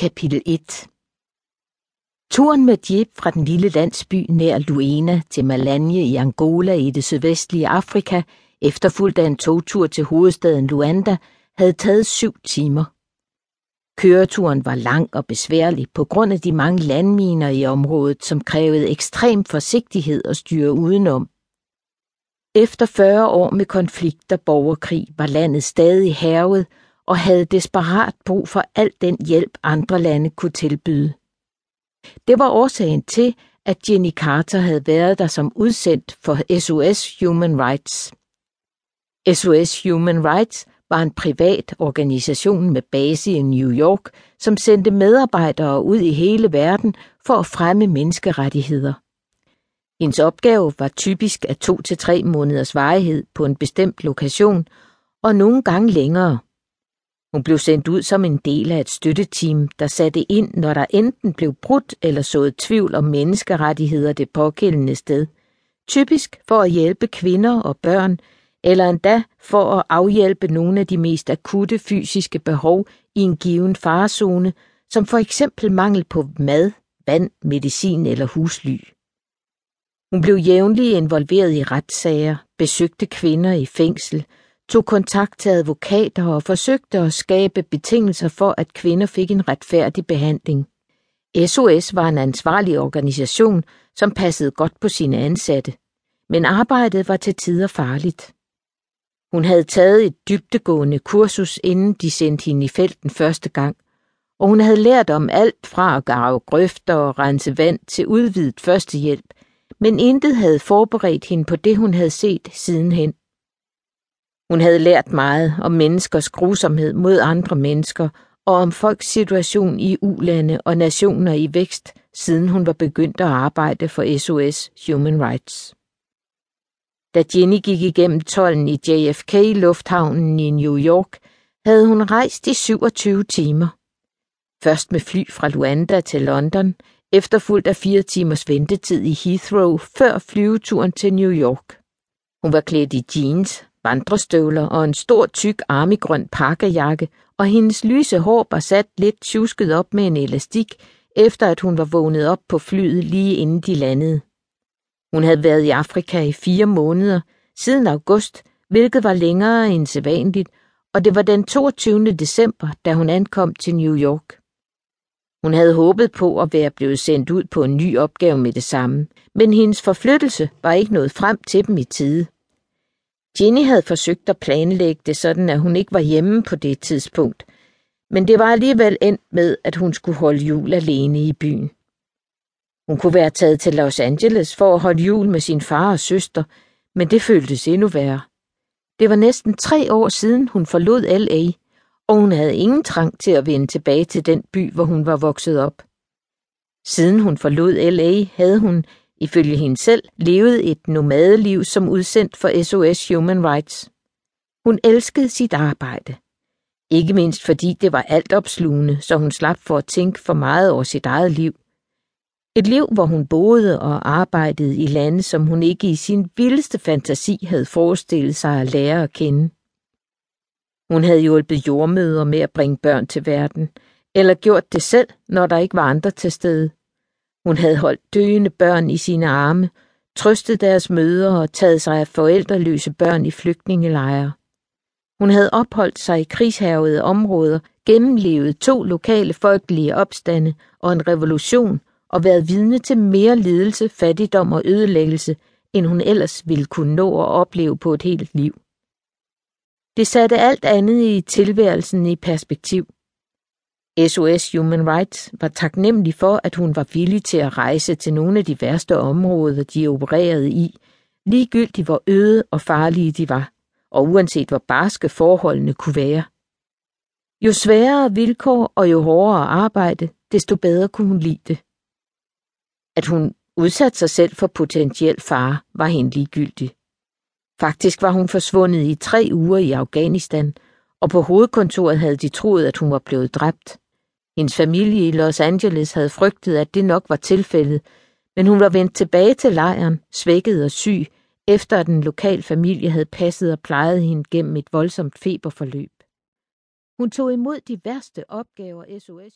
Kapitel 1 Turen med jeep fra den lille landsby nær Luena til Malanje i Angola i det sydvestlige Afrika, efterfulgt af en togtur til hovedstaden Luanda, havde taget syv timer. Køreturen var lang og besværlig på grund af de mange landminer i området, som krævede ekstrem forsigtighed at styre udenom. Efter 40 år med konflikt og borgerkrig var landet stadig hervet og havde desperat brug for al den hjælp andre lande kunne tilbyde. Det var årsagen til, at Jenny Carter havde været der som udsendt for SOS Human Rights. SOS Human Rights var en privat organisation med base i New York, som sendte medarbejdere ud i hele verden for at fremme menneskerettigheder. Hendes opgave var typisk af to til tre måneders varighed på en bestemt lokation, og nogle gange længere. Hun blev sendt ud som en del af et støtteteam, der satte ind, når der enten blev brudt eller sået tvivl om menneskerettigheder det pågældende sted. Typisk for at hjælpe kvinder og børn, eller endda for at afhjælpe nogle af de mest akutte fysiske behov i en given farezone, som for eksempel mangel på mad, vand, medicin eller husly. Hun blev jævnligt involveret i retssager, besøgte kvinder i fængsel, tog kontakt til advokater og forsøgte at skabe betingelser for, at kvinder fik en retfærdig behandling. SOS var en ansvarlig organisation, som passede godt på sine ansatte, men arbejdet var til tider farligt. Hun havde taget et dybtegående kursus, inden de sendte hende i felten første gang, og hun havde lært om alt fra at grave grøfter og rense vand til udvidet førstehjælp, men intet havde forberedt hende på det, hun havde set sidenhen. Hun havde lært meget om menneskers grusomhed mod andre mennesker og om folks situation i ulande og nationer i vækst, siden hun var begyndt at arbejde for SOS Human Rights. Da Jenny gik igennem tollen i JFK-lufthavnen i New York, havde hun rejst i 27 timer. Først med fly fra Luanda til London, efterfulgt af fire timers ventetid i Heathrow før flyveturen til New York. Hun var klædt i jeans, vandrestøvler og en stor tyk armigrøn pakkejakke, og hendes lyse hår var sat lidt tjusket op med en elastik, efter at hun var vågnet op på flyet lige inden de landede. Hun havde været i Afrika i fire måneder, siden august, hvilket var længere end sædvanligt, og det var den 22. december, da hun ankom til New York. Hun havde håbet på at være blevet sendt ud på en ny opgave med det samme, men hendes forflyttelse var ikke nået frem til dem i tide. Jenny havde forsøgt at planlægge det sådan, at hun ikke var hjemme på det tidspunkt, men det var alligevel endt med, at hun skulle holde jul alene i byen. Hun kunne være taget til Los Angeles for at holde jul med sin far og søster, men det føltes endnu værre. Det var næsten tre år siden, hun forlod L.A., og hun havde ingen trang til at vende tilbage til den by, hvor hun var vokset op. Siden hun forlod L.A., havde hun, ifølge hende selv, levede et nomadeliv som udsendt for SOS Human Rights. Hun elskede sit arbejde. Ikke mindst fordi det var altopslugende, så hun slap for at tænke for meget over sit eget liv. Et liv, hvor hun boede og arbejdede i lande, som hun ikke i sin vildeste fantasi havde forestillet sig at lære at kende. Hun havde hjulpet jordmøder med at bringe børn til verden, eller gjort det selv, når der ikke var andre til stede. Hun havde holdt døende børn i sine arme, trøstet deres mødre og taget sig af forældreløse børn i flygtningelejre. Hun havde opholdt sig i krigshærvede områder, gennemlevet to lokale folkelige opstande og en revolution og været vidne til mere lidelse, fattigdom og ødelæggelse, end hun ellers ville kunne nå at opleve på et helt liv. Det satte alt andet i tilværelsen i perspektiv. SOS Human Rights var taknemmelig for, at hun var villig til at rejse til nogle af de værste områder, de opererede i, ligegyldigt hvor øde og farlige de var, og uanset hvor barske forholdene kunne være. Jo sværere vilkår og jo hårdere arbejde, desto bedre kunne hun lide det. At hun udsatte sig selv for potentiel fare, var hende ligegyldig. Faktisk var hun forsvundet i tre uger i Afghanistan, og på hovedkontoret havde de troet, at hun var blevet dræbt. Hendes familie i Los Angeles havde frygtet, at det nok var tilfældet, men hun var vendt tilbage til lejren, svækket og syg, efter at en lokal familie havde passet og plejet hende gennem et voldsomt feberforløb. Hun tog imod de værste opgaver SOS